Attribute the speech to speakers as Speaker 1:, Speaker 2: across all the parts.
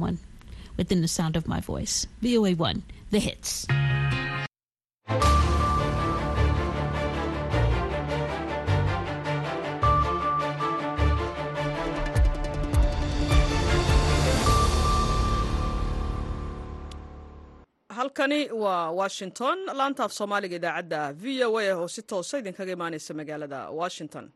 Speaker 1: one within the sound of my voice. VOA1, the hits.
Speaker 2: halkani waa washington laantaaf soomaaliga idaacadda v o a oo si toosa idinkaga imaaneysa magaalada washington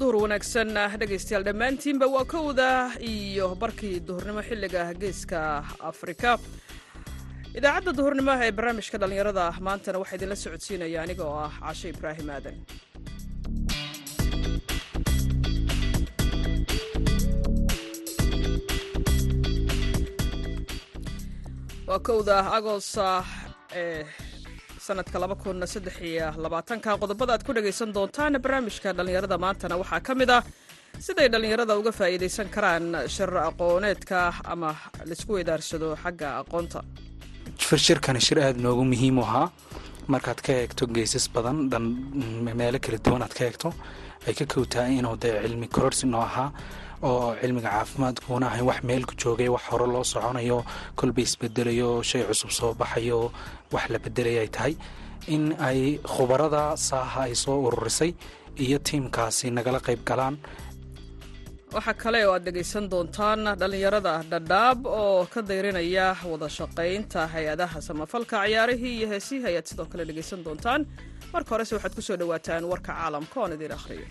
Speaker 2: duhur wanaagsan dhegaystayaal dhammaantiinba waa kowda iyo barkii duhurnimo xilliga geeska afrika. Idaacadda duhurnimo ee barnaamijka dhallinyarada maantana waxaa idinla socodsiinaya aniga ah cashe ibraahim aadan. Waa kowda agost ee sanadka laba kun saddex iyo labaatanka. Qodobada aad ku dhagaysan doontaan barnaamijka dhallinyarada maantana waxaa ka mid ah siday dhallinyarada uga faa'iidaysan karaan shir aqooneedka ama la isku weydaarsado xagga aqoonta.
Speaker 3: Shirkani shir aada noogu muhiim u ahaa. Markaad ka eegto geysas badan dhan meelo kala duwan aad ka eegto ay ka kowtahay inuu dee cilmi kororsi noo ahaa oo cilmiga caafimaadkuuna ahayn wax meelku joogay wax hore loo soconayo kolba isbedelayo shay cusub soo baxayo wax la bedelay ay tahay. In ay khubarada saaha ay soo ururisay iyo tiimkaasi nagala qayb galaan.
Speaker 2: Waxaa kale oo aad dhegaysan doontaan dhallinyarada dhadhaab oo ka dayrinaya wada shaqaynta hay'adaha samafalka ciyaarihii iyo heesihii ayaad sidoo kale dhegaysan doontaan. Marka horese waxaad ku soo dhowaataan warka caalamka oon idiin akhriyo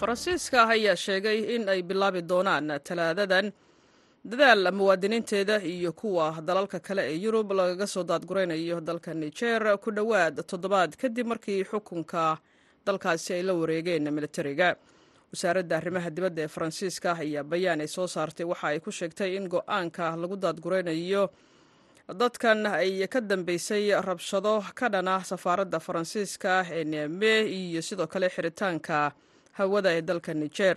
Speaker 2: faransiiska ayaa sheegay in ay bilaabi doonaan talaadadan dadaal muwaadiniinteeda iyo kuwa dalalka kale ee yurub lagaga soo daadguraynayo dalka niger ku dhowaad toddobaad kadib markii xukunka dalkaasi ay la wareegeen militariga wasaaradda arrimaha dibadda ee faransiiska ayaa bayaan ay soo saartay waxa ay ku sheegtay in go'aanka lagu daadguraynayo dadkan ay ka dambeysay rabshado ka dhana safaaradda faransiiska ee neame iyo sidoo kale xiritaanka hawada ee dalka niger.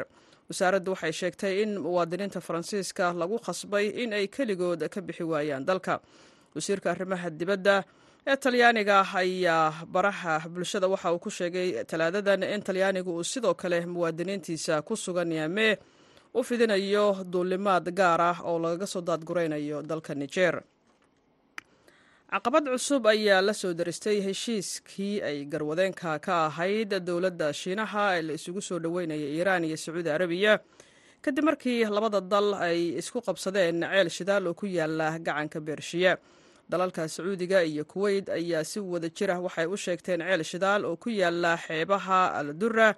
Speaker 2: Wasaaraddu waxay sheegtay in muwaadiniinta faransiiska lagu khasbay in ay keligood ka bixi waayaan dalka. Wasiirka arrimaha dibadda ee talyaaniga ayaa baraha bulshada waxa uu ku sheegay talaadadan in talyaanigu uu sidoo kale muwaadiniintiisa ku sugan yaame u fidinayo duulimaad gaar ah oo lagaga soo daadguraynayo dalka niger caqabad cusub ayaa la soo daristay heshiiskii ay garwadeenka ka ahayd dowladda shiinaha ee la isugu soo dhoweynaya iiraan iyo sacuudi arabiya. Kadib markii labada dal ay isku qabsadeen ceel shidaal oo ku yaalla gacanka beershiya dalalka sacuudiga iyo kuweyt ayaa si wada jira waxay u sheegteen ceel shidaal oo ku yaalla xeebaha aldura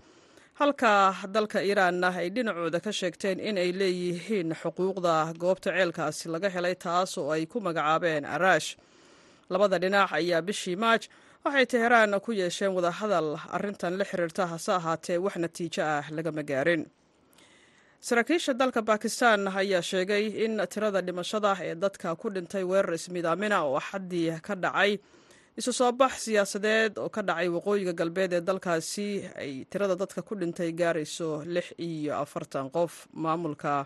Speaker 2: halka dalka iiraanna ay dhinacooda ka sheegteen in ay leeyihiin xuquuqda goobta ceelkaasi laga helay taas oo ay ku magacaabeen araash labada dhinac ayaa bishii maaj waxay teheraan ku yeesheen wadahadal arrintan la xiriirta hase ahaatee wax natiijo ah lagama gaarin. Saraakiisha dalka bakistan ayaa sheegay in tirada dhimashada ee dadka ku dhintay weerar ismiidaamina oo xaddii ka dhacay isu soo bax siyaasadeed oo ka dhacay waqooyiga galbeed ee dalkaasi ay tirada dadka ku dhintay gaarayso lix iyo afartan qof. Maamulka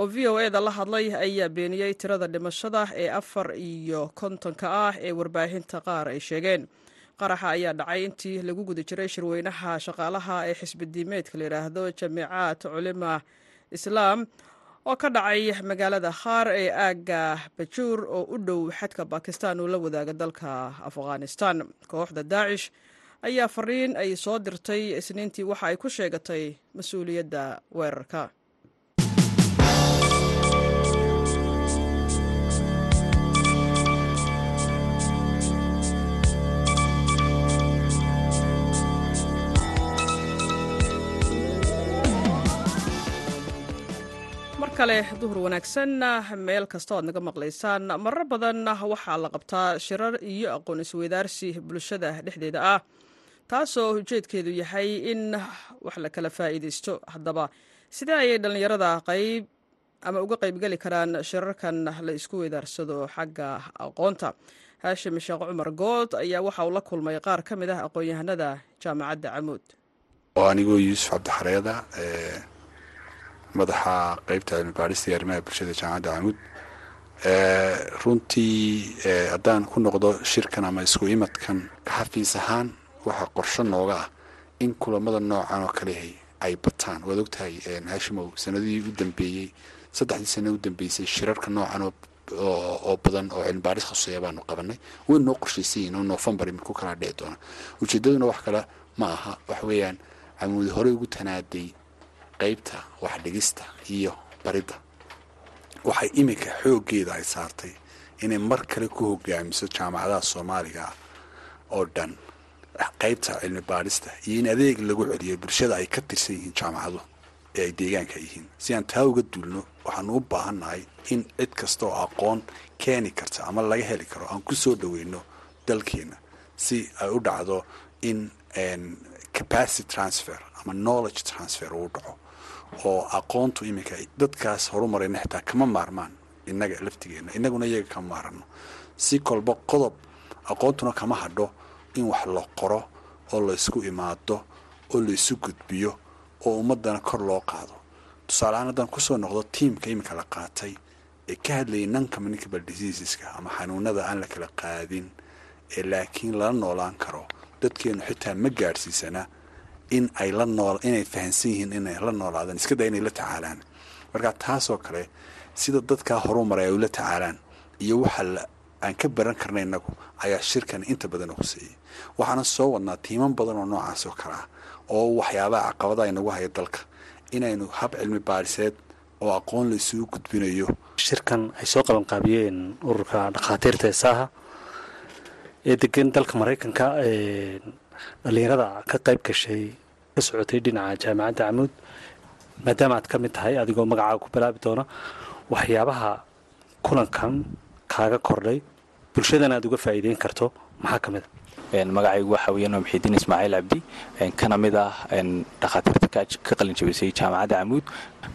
Speaker 2: oo v o e da la hadlay ayaa beeniyey tirada dhimashada ee afar iyo kontonka ah ee warbaahinta qaar ay sheegeen. Qaraxa ayaa dhacay intii lagu guda jiray shirweynaha shaqaalaha ee xisbidiimeedka la yidhaahdo jamiicaad culima islaam oo ka dhacay magaalada khaar ee aagga bajuur oo u dhow xadka bakistan uu la wadaaga dalka afghanistan. Kooxda daacish ayaa fariin ay soo dirtay isniintii waxa ay ku sheegatay mas'uuliyadda weerarka kale duhur wanaagsan meel kasta oad naga maqlaysaan marar badan waxaa la qabtaa shirar iyo aqoon isweydaarsi bulshada dhexdeeda ah taasoo ujeedkeedu yahay in wax la kala faa'iidaysto. Haddaba sidee ayay dhallinyarada qayb ama uga qaybgeli karaan shirarkan la isku weydaarsado xagga aqoonta. Haashim sheekh cumar good ayaa waxa uu la kulmay qaar ka mid ah aqoon-yahanada jaamacadda camuud.
Speaker 4: Oo anigoo yuusuf cabdixareeda madaxa qeybta cilmi baadhista iyo arrimaha bulshada jaamacadda camuud. Runtii haddaan ku noqdo shirkan ama isku imadkan xafiis ahaan waxaa qorsho nooga ah in kulamada noocan oo kalehay ay bataan. Waad ogtahay hashimow sanadihii u dambeeyey saddexdii sana u dambeysay shirarka noocan oo badan oo cilmi baadhis khuseeya baanu qabanay. Way noo qorshaysan yihiin oo noofembar iminku kala dhici doona. Ujeedaduna wax kale ma aha. Wax weeyaan camuudi horey ugu tanaaday qeybta waxdhigista iyo baridda. Waxay iminka xooggeeda ay saartay inay mar kale ku hogaamiso jaamacadaha soomaaliga oo dhan. Qeybta cilmi baadhista iyo in adeeg lagu celiyo bulshada ay ka tirsan yihiin jaamacadu ee ay deegaanka yihiin. Si aan taa uga duulno waxaanu u baahannahay in cid kasta oo aqoon keeni karta ama laga heli karo aan ku soo dhoweyno dalkeena si ay u dhacdo in capacity transfer ama knowledge transfer uu dhaco oo aqoontu iminka dadkaas horumarayna xitaa kama maarmaan innaga laftigeena innaguna iyaga kama maarano. Si kolba qodob aqoontuna kama hadho in wax la qoro oo la ysku imaado oo la isu gudbiyo oo ummadana kor loo qaado. Tusaalehaan haddaan ku soo noqdo tiamka iminka la qaatay ee ka hadlayay non communicable diseaseska ama xanuunada aan la kala qaadin ee laakiin lala noolaan karo dadkeenu xitaa ma gaadhsiisana in ay la nool inay fahansan yihiin inay la noolaadaan iska daa inay la tacaalaan. Marka taasoo kale sida dadkaa horumaray ay ula tacaalaan iyo waxa aan ka baran karna innagu ayaa shirkan inta badan huseeyey waxaana soo wadnaa tiiman badan oo noocaas oo kale ah oo waxyaabaha caqabada inagu haya dalka inaynu hab cilmi baadhiseed oo aqoon la isugu gudbinayo.
Speaker 5: Shirkan ay soo qabanqaabiyeen ururka dhakhaatiirta heesaaha ee degan dalka maraykanka dhalinyarada ka qayb gashay ka socotay dhinaca jaamacadda camuud maadaama aad ka mid tahay adigoo magacaaga ku bilaabi doona waxyaabaha kulankan kaaga kordhay bulshadana aad uga faa'iideyn karto maxaa ka mid
Speaker 6: a magacaygu waxaa weeyaan waa maxidiin ismaaciil cabdi. Kana mid ah dhakhaatiirta ka qalin jabisay jaamacadda camuud.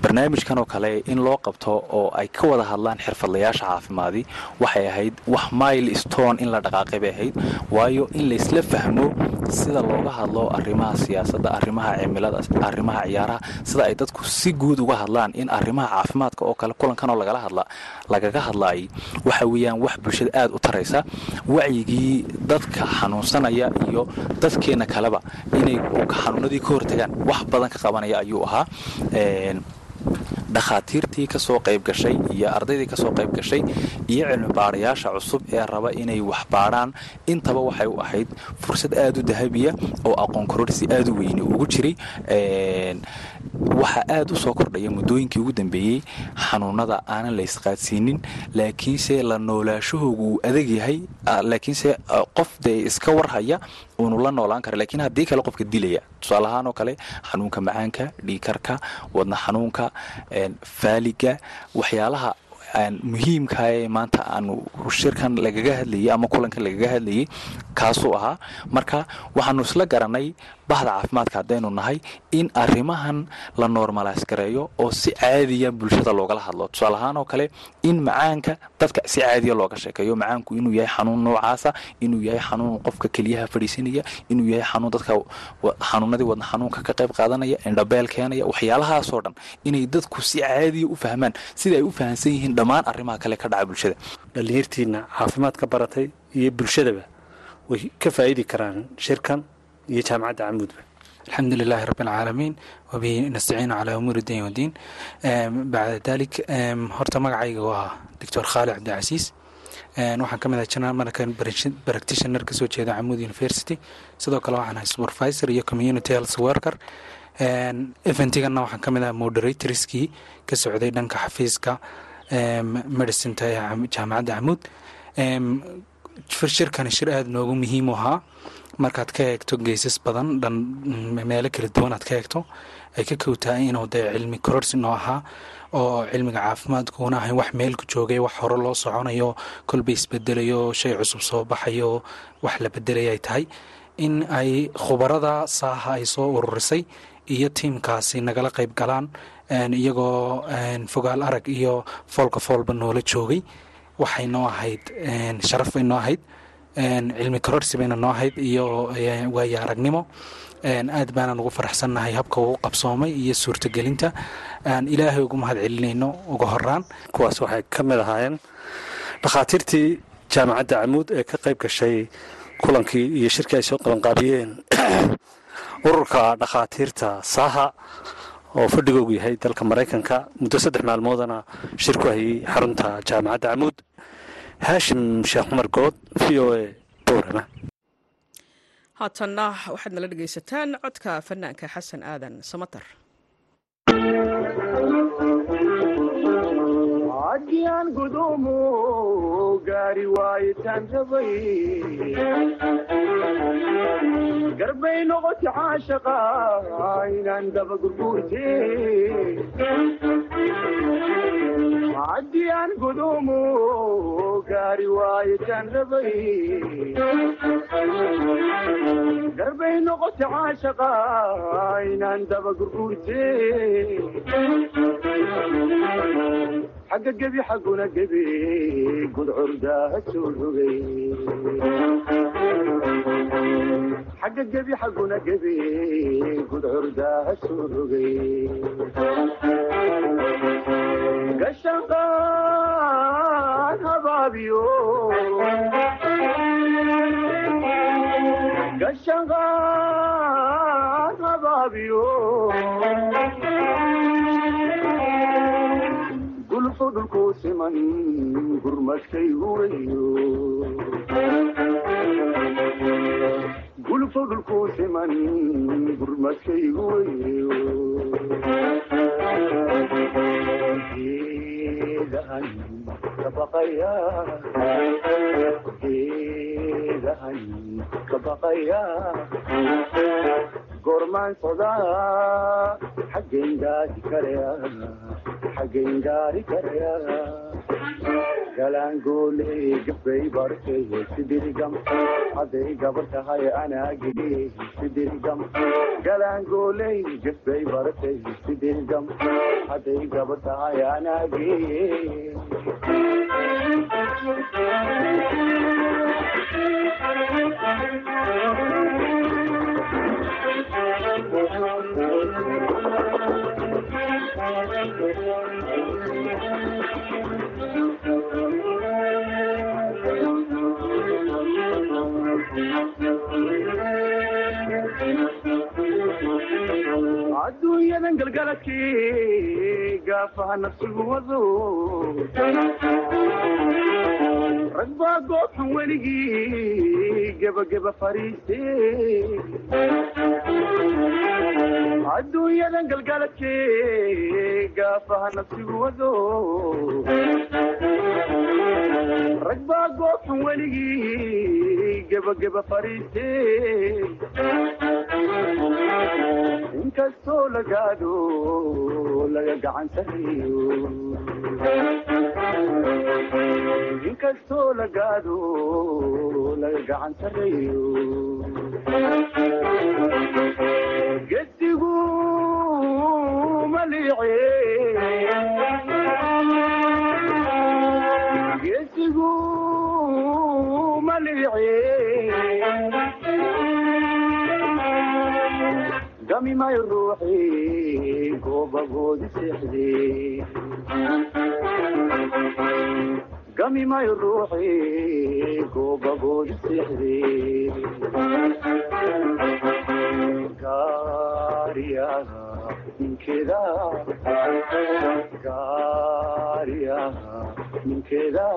Speaker 6: Barnaamijkan kale in loo qabto oo ay ka wada hadlaan xirfadlayaasha caafimaadi waxay ahayd wax mile stone in la dhaqaaqay bay ahayd. Waayo in laysla fahmo sida looga hadlo arrimaha siyaasadda arrimaha cimilada arrimaha ciyaaraha sida ay dadku si guud uga hadlaan in arrimaha caafimaadka oo kale kulankan oo lagala hadla lagaga hadlaayay. Waxa weeyaan wax bulshada aad u taraysa. Wacyigii dadka xanuunsanaya iyo dadkeena kaleba inay xanuunadii ka hortagaan. Wax badan ka qabanaya ayuu ahaa dhakhaatiirtii ka soo qayb gashay iyo ardaydii ka soo qayb gashay iyo cilmi baarayaasha cusub ee raba inay wax baadhaan intaba waxay u ahayd fursad aad u dahabiya oo aqoon kororsi aad u weyni ugu jiray waxaa aad u soo kordhaya muddooyinkii ugu dambeeyey. Xanuunada aanan la ysqaadsiinin laakiinse la noolaashahoogu uu adag yahay laakiinse qof dee iska warhaya uunu la noolaan kara lakiin haddii kale qofka dilaya tusaale ahaan oo kale xanuunka macaanka dhiikarka wadna xanuunka faaliga waxyaalaha muhiimka ee maanta aanu shirkan lagaga hadlayay ama kulankan lagaga hadlayay kaasuu ahaa. Marka waxaanu isla garanay bahda caafimaadka haddaynu nahay in arrimahan la normalays gareeyo oo si caadiya bulshada loogala hadlo. Tusaale ahaan oo kale in macaanka dadka si caadiya looga sheekeeyo. Macaanku inuu yahay xanuun noocaasa inuu yahay xanuun qofka keliyaha fadhiisanaya inuu yahay xanuun dadka xanuunadii wadna xanuunka ka qayb qaadanaya indhabeel keenaya waxyaalahaasoo dhan inay dadku si caadiya u fahmaan sida ay u fahamsan yihiin dhammaan arrimaha kale ka dhaca bulshada.
Speaker 5: Dhalinyartiina caafimaad ka baratay iyo bulshadaba way ka faa'idi karaan shirkan iyo jaamacadda camuudba
Speaker 3: alxamdu lilaahi rabi alcaalamiin wabihi nastaciinu calaa umuuri diin wadiin bacda dalik horta magacayga waa doctor khaali cabdicasiis waxaan ka mid ah general american practitioner ka soo jeeda camuud university sidoo kale waxaan ahay supervisor iyo community health worker eventiganna waxaan ka mid ah moderatorskii ka socday dhanka xafiiska medicinta ee jaamacadda camuud shirkani shir aada noogu muhiim u ahaa markaad ka eegto geysas badan dhan meelo kala duwan aad ka eegto ay ka kowtahay inuu dee cilmi kororsi noo ahaa oo cilmiga caafimaadku una ahayn wax meelku joogay wax hore loo soconayo kolba isbedelayo shay cusub soo baxayo wax la bedelay ay tahay. In ay khubarada saaha ay soo ururisay iyo tiimkaasi nagala qayb galaan iyagoo fogaal arag iyo foolka foolba noola joogay waxay noo ahayd sharaf bay noo ahayd cilmi kororsi bayna noo ahayd iyo waayo aragnimo aad baanaan ugu faraxsannahay habka uu qabsoomay iyo suurtagelinta. Aan ilaahay ugu mahad celinayno uga horaan
Speaker 5: kuwaas waxay ka mid ahaayeen dhakhaatiirtii jaamacadda camuud ee ka qayb gashay kulankii iyo shirkii ay soo qabanqaabiyeen ururka dhakhaatiirta saaha oo fadhigoogu yahay dalka maraykanka. Muddo saddex maalmoodana shir ku hayay xarunta jaamacadda camuud haashim sheekh cumar good v o a boorama
Speaker 2: haatanna waxaad nala dhegaysataan codka fanaanka xasan aadan samatar
Speaker 7: gaari waayitaan rabay garbay noqoti caashaqa inaan daba gurguurte haddiyaan gudumu gaari waayitaan rabay garbay noqoti caashaqa inaan daba gurguurte xagga gebi xagguna gebi gudcurdaa soo rogay xagga gebi xagguna gebi gudcurdaa soo rogay gashanqaan habaabiyo gulfu dhulkuu siman gurmadkay huwayo gulfu dhulkuu siman gurmadkay kabaqaya galaangooley gabbay bartay sidirigam hadday gabar tahay anaagii sidirigam galaangooley gabbay bartay sidirigam hadday gabar tahay anaagii adduunyadan galgaladkii gaafaha nafsigu wado rag baa goobxan weligii gebageba fariiste adduunyadan galgaladkii gaafaha nafsigu wado rag baa goobxan weligii gebageba fariiste inkastoo lagaado laga gacan sareeyo inkastoo lagaado laga gacan sareeyo gedigu maliice gedigu maliice gami mayo ruuxi goobagoodi seexde gami mayo ruuxi goobagoodi seexde gaariyaha ninkeeda gaariyaha ninkeeda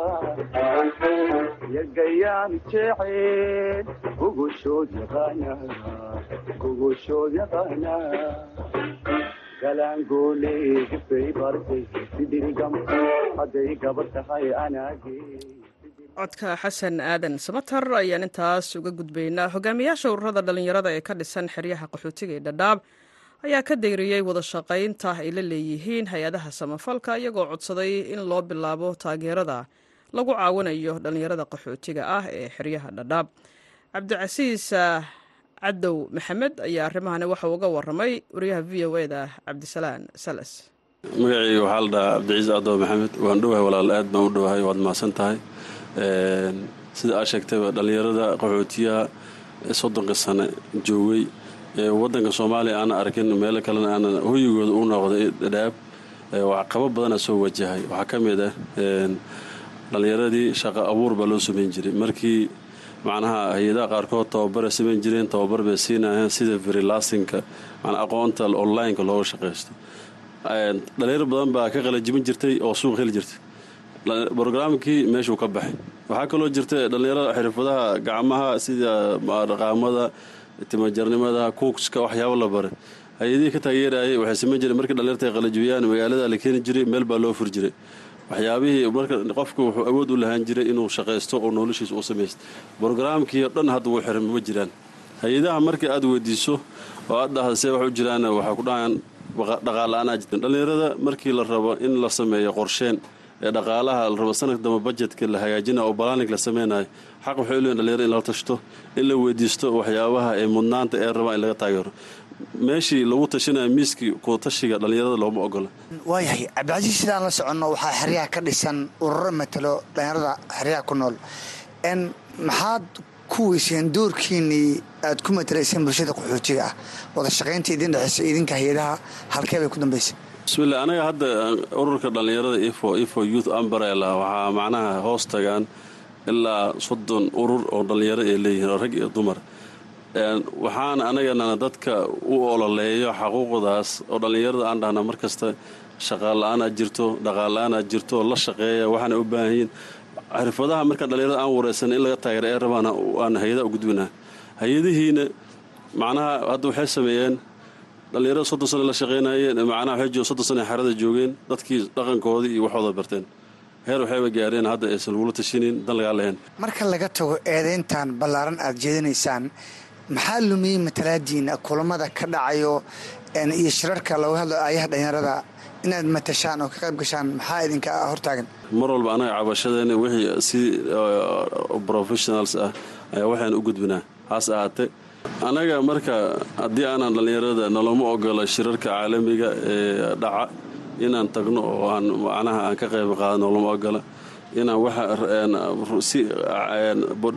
Speaker 2: codka xasan aadan samatar ayaan intaas uga gudbaynaa hogaamiyaasha ururada dhallinyarada ee ka dhisan xeryaha qaxootiga ee dhadhaab ayaa ka dayriyey wada shaqaynta ay la leeyihiin hay'adaha samafalka iyagoo codsaday in loo bilaabo taageerada lagu caawinayo dhallinyarada qaxootiga ah ee xeryaha dhadhaab. Cabdicasiis cadow maxamed ayaa arrimahani waxa uga waramay wariyaha v o eda cabdisalaan salas
Speaker 8: magacayga waxaa la dhahaa cabdiciis cadow maxamed waan dhowahay walaal aad baan u dhowahay waad mahadsan tahay. Sida aad sheegtayba dhallinyarada qaxootiyaha soddonka sane joogay ee waddanka soomaaliya aana arkin meelo kalena aanan hoyigooda u noqday dhadhaab waxqabo badana soo wajahay. Waxaa ka mid ah dhallinyaradii shaqo abuur baa loo samayn jiray. Markii macnaha hay'adaha qaarkood tababara samayn jireen tababar bay siinayeen sida verilasinka aqoonta onlineka looga shaqaysto dhalinyaro badan baa ka qalajibin jirtay oo suuq heli jirtay. Brograamkii meeshuu ka baxay. Waxaa kaloo jirta dhallinyarada xirfadaha gacmaha sida dhaqaamada timajarnimada kuukska waxyaabo la baray. Hay'adihii ka taageerayay waxay samayn jireen. Markii dhalinyarta ay qalajibiyaan magaalada la keeni jiray meel baa loo fur jiray waxyaabihii marka qofku wuxuu awood u lahaan jiray inuu shaqaysto oo noloshiisa u samaysto brograamkii o dhan hadda wuu xiran ma jiraan. Hay'adaha markii aad weydiiso oo aad dhahda see wax u jiraan waxay ku dhahaan dhaqaala-aanaa jirta dhallinyarada markii la rabo in la sameeyo qorsheen ee dhaqaalaha la rabo sanadka dambe bajetka la hagaajina oo balaanig la sameynayo xaq waxay u leeyiin dhalinyarada in lala tashto in la weydiisto waxyaabaha ee mudnaanta ee rabaan in laga taageero meeshii lagu tashanaya miiskii kutashiga dhallinyarada looma ogola.
Speaker 9: Waayahay cabdicasiis sidaan la soconno waxaa xeryaha ka dhisan ururo matalo dhallinyarada xeryaha ku nool. N maxaad ku weyseen doorkiinii aad ku matalayseen bulshada qaxootiga ah? Wada shaqaynta idin dhexeysa idinka hay'adaha halkee bay ku dambaysa
Speaker 8: bismillah anaga hadda ururka dhallinyarada ifo ifo youth umbrella waxaa macnaha hoos tagaan ilaa soddon urur oo dhallinyaro ay leeyihiin oo rag iyo dumar waxaan anagana dadka u ololeeyo xaquuqdaas oo dhallinyarada aan dhahna mar kasta. Shaqaala-aan jirto dhaqaala-aan aad jirto la shaqeeya waxaana u baahan yihiin. Xirfadaha marka dhallinyarada aan wareysan in laga taageera ee rabaan aan hay'ada u gudbinaa hay'adihiina macnaha hadda waxay sameeyeen dhallinyarada soddon sane la shaqeynayeen macnaha waxay soddon sane xerada joogeen dadkii dhaqankoodii iyo waxooda barteen. Heer waxayba gaareen hadda aysan lagula tashinin dan lagaa lahayn
Speaker 9: marka laga tago eedeyntan ballaaran aad jeedinaysaan maxaa lumiyey matalaadiina kulamada ka dhacayo iyo shirarka looga hadlo aayaha dhallinyarada inaad matashaan oo ka qayb gashaan? Maxaa idinka hortaagan?
Speaker 8: Mar walba anaga cabashadeena wixii si professionals ah ayaa waxaan u gudbinaa. Haas ahaatee anaga marka haddii aanan dhallinyarada naloma ogola shirarka caalamiga ee dhaca inaan tagno oo aan macnaha aan ka qayb qaadano lama ogola inaan waxa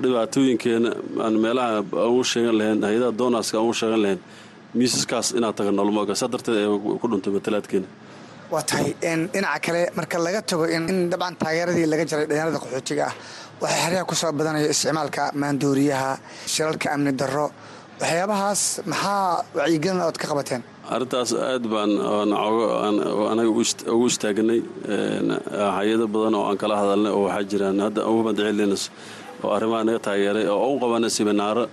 Speaker 8: dhibaatooyinkeena aan meelaha aan u sheegan lahayn hay'adaha doonaska aan u sheegan lahayn miisaskaas inaan tagno lama ogola saa darteed ee ku dhuntay matalaadkeena
Speaker 9: waa tahay dhinaca kale marka laga tago in dabcan taageeradii laga jaray dhallinyarada qaxootiga ah waxaa xeryaha ku soo badanayo isticmaalka maandooriyaha shiralka amni darro waxyaabahaas maxaa wacyigelin ood ka qabateen?
Speaker 8: Arrintaas aad baan anaga ugu istaagnay hay'ado badan oo aan kala hadalnay oo waxaa jiraan. Hadda ugu madacilins oo arrimaha naga taageeray oo u qabanay siminaaro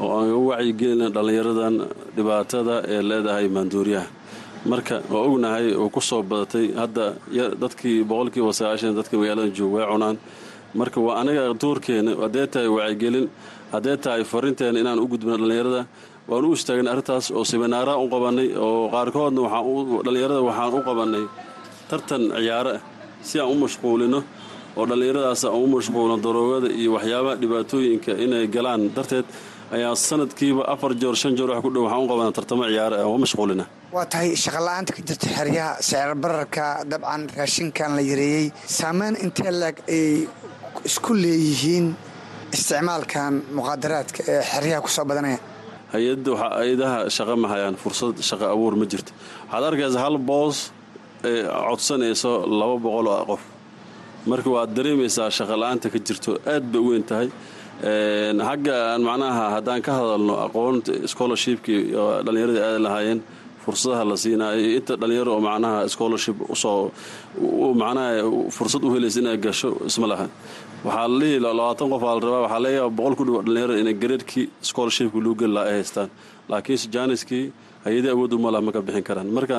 Speaker 8: oo aan uga wacyigelina dhallinyaradan dhibaatada ee leedahay maanduuriyaha marka waa ognahay oo ku soo badatay hadda dadkii boqolkiiba sagaashan dadkii magaalada joog way cunaan. Marka waa anaga doorkeena haddee tahay wacyigelin haddee tahay farinteena inaan u gudbino dhallinyarada waan u istaagnay arrintaas oo siminaaraha u qabanay oo qaarkoodna dhallinyarada waxaan u qabanay tartan ciyaaro si aan u mashquulino oo dhallinyaradaas aan u mashquulino daroogada iyo waxyaabaha dhibaatooyinka inay galaan. Darteed ayaa sanadkiiba afar joor shan joor wax ku dhow waxaan u qabanaa tartamo ciyaaro ah oo mashquulina.
Speaker 9: Waa tahay shaqola'aanta ka jirta xeryaha sicir bararka dabcan raashinkan la yareeyey. Saameyn intee laeg ay isku leeyihiin isticmaalkan muqaadaraadka ee xeryaha ku soo badanaya
Speaker 8: hay'adaha shaqa ma fursad shaqo abuur ma jirto. Waxaad arkaysa hal boos ee codsanayso laba boqol oo qof. Marka waad dareemaysaa shaqola'aanta ka jirto aad bay u weyn tahay. Xagga macnaha haddaan ka hadalno aqoonta scholarshipkii dhallinyaradii aada lahaayeen fursadaha la siinaayo iyo inta dhallinyaro oo macnaha scholarship u soo macnaha fursad u helaysa inay gasho isma laha waxaa dhihi labaatan qof aa waxaa yaaba boqol ku dhibo dhallinyarada inay gareedkii scholarshipkii luu geli laha ay haystaan. Laakiinse jaaniskii hay'adii awood uma laha ma ka bixin karaan. Marka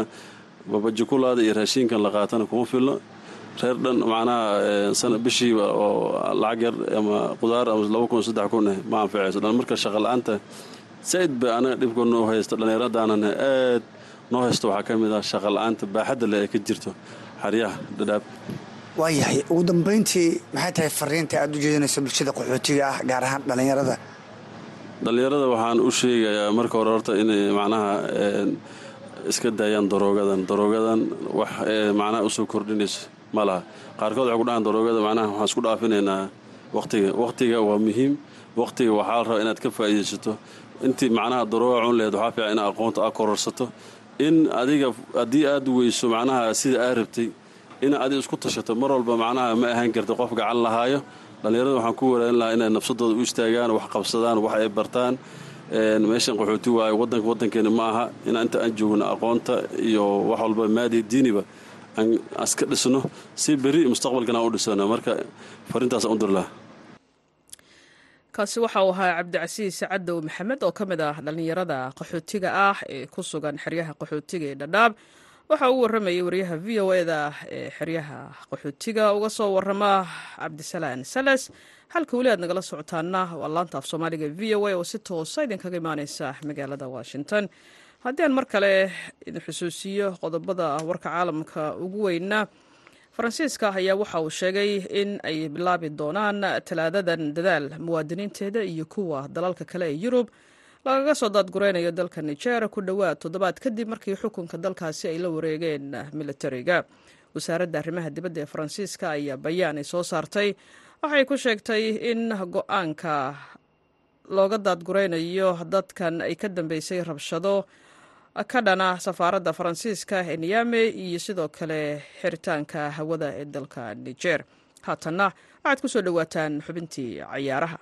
Speaker 8: babajikulaada iyo raashiinkan la qaatana kuma filno. Reer dhan macnaha bishiiba oo lacag yar ama qudaar ama laba kun saddex kun eh ma anficayso. Dhan marka shaqa la'aanta saaid ba anaga dhibka noo haysta dhallinyaradaanana aad noo haysto waxaa ka mid ah shaqa la'aanta baaxadda leh ee ka jirto xaryaha dhadhaab
Speaker 9: waayahay ugu dambayntii maxay tahay fariinta aad u jeedinayso bulshada qaxootiga ah gaar ahaan dhallinyarada?
Speaker 8: Dhallinyarada waxaan u sheegayaa marka hore horta inay macnaha iska daayaan daroogadan. Daroogadan wax macnaha u soo kordhinayso ma laha. Qaarkood waxay ku dhahaan daroogada macnaha waxaan isku dhaafinaynaa waqtiga. Waqtiga waa muhiim. Waqtiga waxaa la rabaa inaad ka faa'iidaysato. Intii macnaha darooga cun lehed waxaa fiican inaad aqoonta aad kororsato. In adiga haddii aad weyso macnaha sida aad rabtay in adiga isku tashato mar walba macnaha ma ahaan karta qof gacan lahaayo dhallinyarada waxaan ku waraadin lahaa inay nafsadooda u istaagaan wax qabsadaan wax ay bartaan. Meeshan qaxooti waayo wadanka wadankeena ma aha. In inta aan joogno aqoonta iyo wax walba maadi diiniba aan iska dhisno si beri mustaqbalkana aan u dhisano. Marka farintaasaan u dirlaha
Speaker 2: kaasi waxa uu ahaa cabdicasiis cadow maxamed oo ka mid ah dhallinyarada qaxootiga ah ee ku sugan xeryaha qaxootiga ee dhadhaab waxa uu warramayay wariyaha v o eda ee xeryaha qaxootiga. Uga soo warrama cabdisalaan salas halka weli aad nagala socotaana waa laanta af soomaaliga v o a oo si toosa idinkaga imaaneysa magaalada washington. Haddii aan mar kale idin xusuusiyo qodobada warka caalamka ugu weyna faransiiska ayaa waxa uu sheegay in ay bilaabi doonaan talaadadan dadaal muwaadiniinteeda iyo kuwa dalalka kale ee yurub lagaga soo daadgureynayo dalka niger ku dhowaad toddobaad kadib markii xukunka dalkaasi ay la wareegeen militariga wasaaradda arrimaha dibadda ee faransiiska ayaa bayaan ay soo saartay. Waxay ku sheegtay in go'aanka looga daadgureynayo dadkan ay ka dambeysay rabshado ka dhana safaaradda faransiiska ee niyame iyo sidoo kale xiritaanka hawada ee dalka niger. Haatanna waxaad ku soo dhowaataan xubintii cayaaraha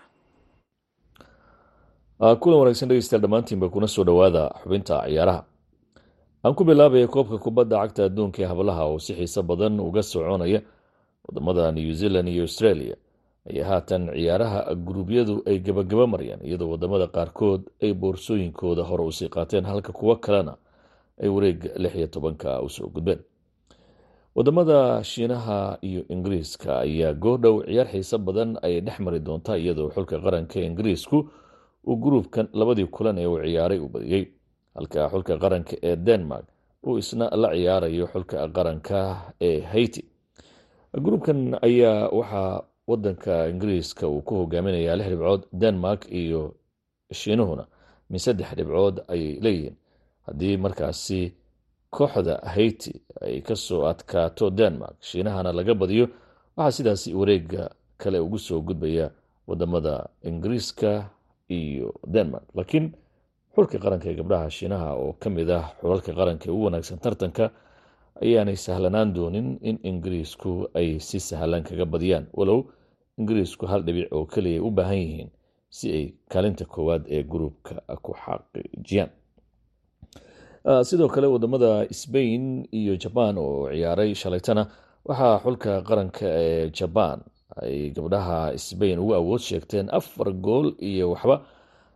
Speaker 10: kulan wanaagsan dhegeystayaal dhammaantiinba kuna soo dhowaada xubinta ciyaaraha. Aan ku bilaabaya koobka kubadda cagta adduunka ee hablaha oo si xiiso badan uga soconaya waddamada new zealand iyo australia. Ayaa haatan ciyaaraha guruubyadu ay gabagaba marayaan iyadoo waddamada qaarkood ay boorsooyinkooda hore u sii qaateen halka kuwo kalena ay wareega lix tobanka u soo gudbeen. Wadamada shiinaha iyo ingiriiska ayaa goordhow ciyaar xiiso badan ayay dhex mari doontaa iyadoo xulka qaranka ingiriisku uu gruubkan labadii kulan ee uu ciyaaray u badiyey halka xulka qaranka ee denmark uu isna la ciyaarayo xulka qaranka ee haiti. Gruubkan ayaa waxaa wadanka ingiriiska uu ku hogaaminayaa lix dhibcood denmark iyo shiinuhuna min saddex dhibcood ayay leeyihiin. Haddii markaasi kooxda haiti ay ka soo adkaato denmark shiinahana laga badiyo waxaa sidaasi wareega kale ugu soo gudbaya waddamada ingiriiska iyo denmark. Laakiin xulka qaranka ee gabdhaha shiinaha oo ka mid ah xulalka qaranka ee ugu wanaagsan tartanka ayaanay sahlanaan doonin in ingiriisku ay si sahlan kaga badiyaan. Walow ingiriisku hal dhibic oo keliya u baahan yihiin si ay kaalinta koowaad ee gruubka ku xaqiijiyaan. Sidoo kale waddamada sbain iyo jabaan oo ciyaaray shalaytana waxaa xulka qaranka ee jabaan ay gabdhaha sbain ugu awood sheegteen afar gool iyo waxba.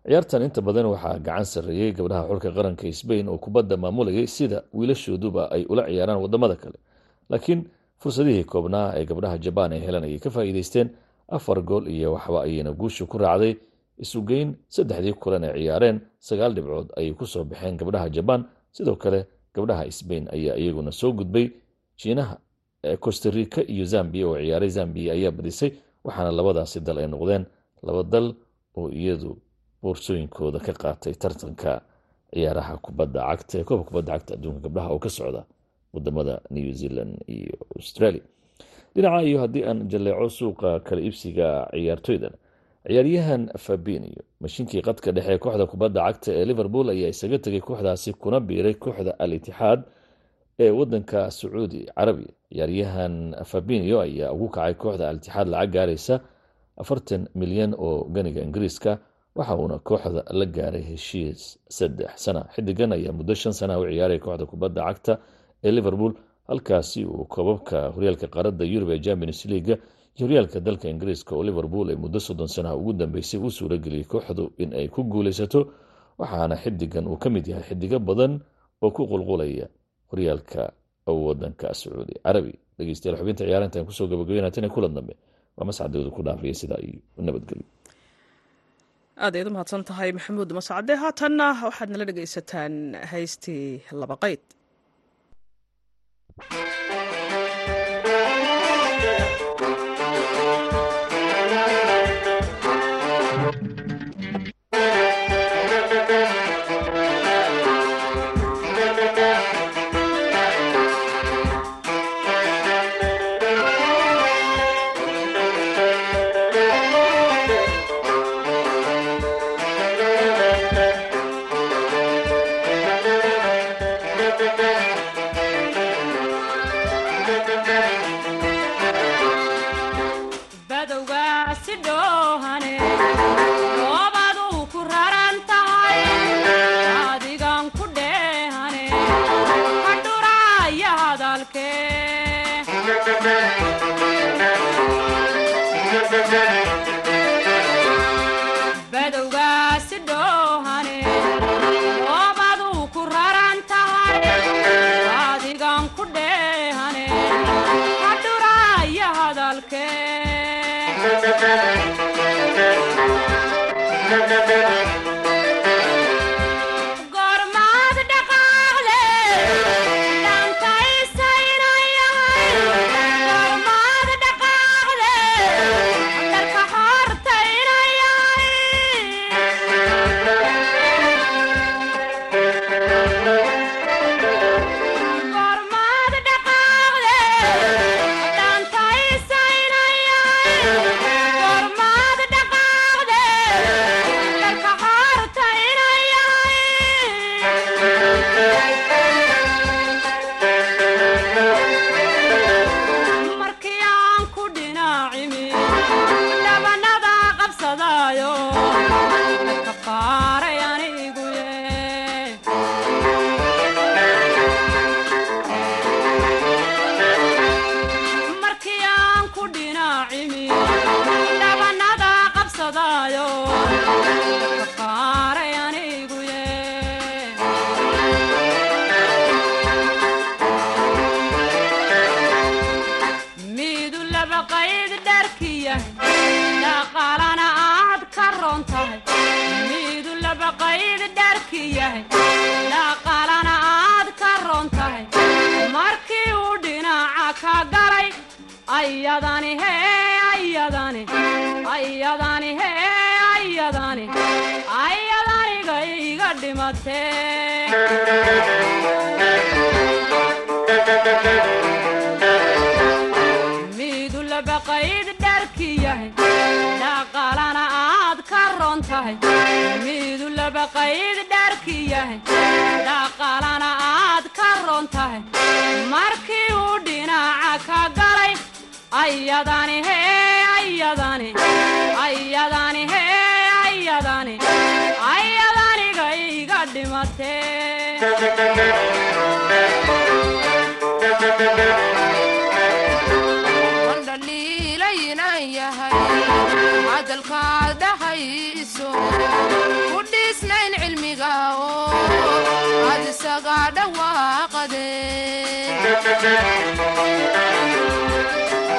Speaker 10: Ciyaartan inta badan waxaa gacan sarreeyey gabdhaha xulka qaranka sbain oo kubadda maamulayay sida wiilashooduba ay ula ciyaaraan waddamada kale. Laakiin fursadihii koobnaa ee gabdhaha jabaan ay helan ayay ka faa'iideysteen afar gool iyo waxba ayayna guusha ku raacday. Isugeyn saddexdii kulan ee ciyaareen sagaal dhibcood ayay ku soo baxeen gabdhaha jabaan. Sidoo kale gabdhaha sbain ayaa iyaguna soo gudbay jiinaha costarica iyo zambia oo ciyaaray zambia ayaa badisay waxaana labadaasi dal ay noqdeen. Laba dal oo iyadu boorsooyinkooda ka qaatay tartanka ciyaaraha kubadda cagta ee koobka kubadda cagta adduunka gabdhaha oo ka socda waddamada new zealand iyo australia. Dhinaca iyo haddii aan jalleeco suuqa kala iibsiga ciyaartoydan ciyaaryahan fabinio mashiinkii qadka dhexe kooxda kubadda cagta ee liverpool ayaa isaga tegay kooxdaasi kuna biiray kooxda al itixaad ee wadanka sacuudi carabiya ciyaaryahan fabinio ayaa ugu kacay kooxda al itixaad lacag gaaraysa afartan milyan oo ganiga ingiriiska waxa uuna kooxda la gaaray heshiis saddex sana xidigan ayaa muddo shan sana u ciyaaray kooxda kubadda cagta ee liverpool halkaasi uu koobabka horyaalka qaaradda yurub ee champions leaga iyo horyaalka dalka ingiriiska oo liverpool ay muddo soddon sanaha ugu dambeysay u suurageliyey kooxdu in ay ku guuleysato waxaana xidigan uu ka mid yahay xidigo badan oo ku qulqulaya horyaalka wadanka sacuudi carabi. Dhegeystayaal xubinta ciyaarintan ku soo gabagabeynaa tan kulan dambe waa mascadooda ku dhaafaya sidaa iyo nabadgelyo.
Speaker 2: Aad ayaad u mahadsan tahay maxamuud mascade haatanna waxaad nala dhegaysataan haystii laba qayd
Speaker 11: hadalkee ayadaniga iga dhimatee miidu laba qayd dharkiyahay dhaqaalana aad ka ron tahay miidu laba qayd dharkiyahay dhaqaalana aad ka ron tahay markii uu dhinaca ka galay ayadaniga iga
Speaker 12: wandhaliilaynan yahay hadalkaad dhahayso ku dhiisnayn cilmiga aad isaga dhawaaqadeen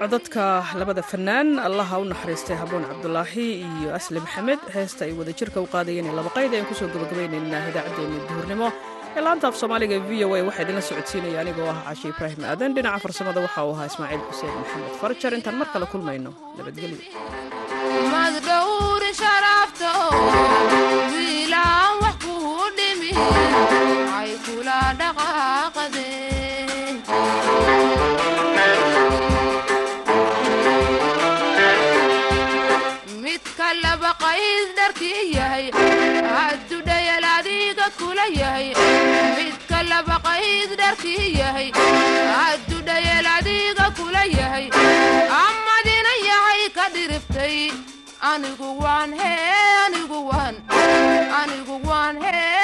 Speaker 2: codadka labada fanaan allaha u naxariistay haboon cabdulaahi iyo asli maxamed. Heesta ay wadajirka u qaadayeen ee laba qayd ayaan ku soo gabagabaynaynaa idaacaddeenna duhurnimo ee laanta af soomaaliga v o a waxaa idinla socodsiinaya anigoo ah cashe ibraahim aadan. Dhinaca farsamada waxa uu ahaa ismaaciil xuseen maxamed farjar. Intaan mar kale kulmayno nabadgelyo
Speaker 12: haddudhayal adiga kula yahay amadina yahay ka dhiriftay anigu waan hee anigu waan anigu waan hee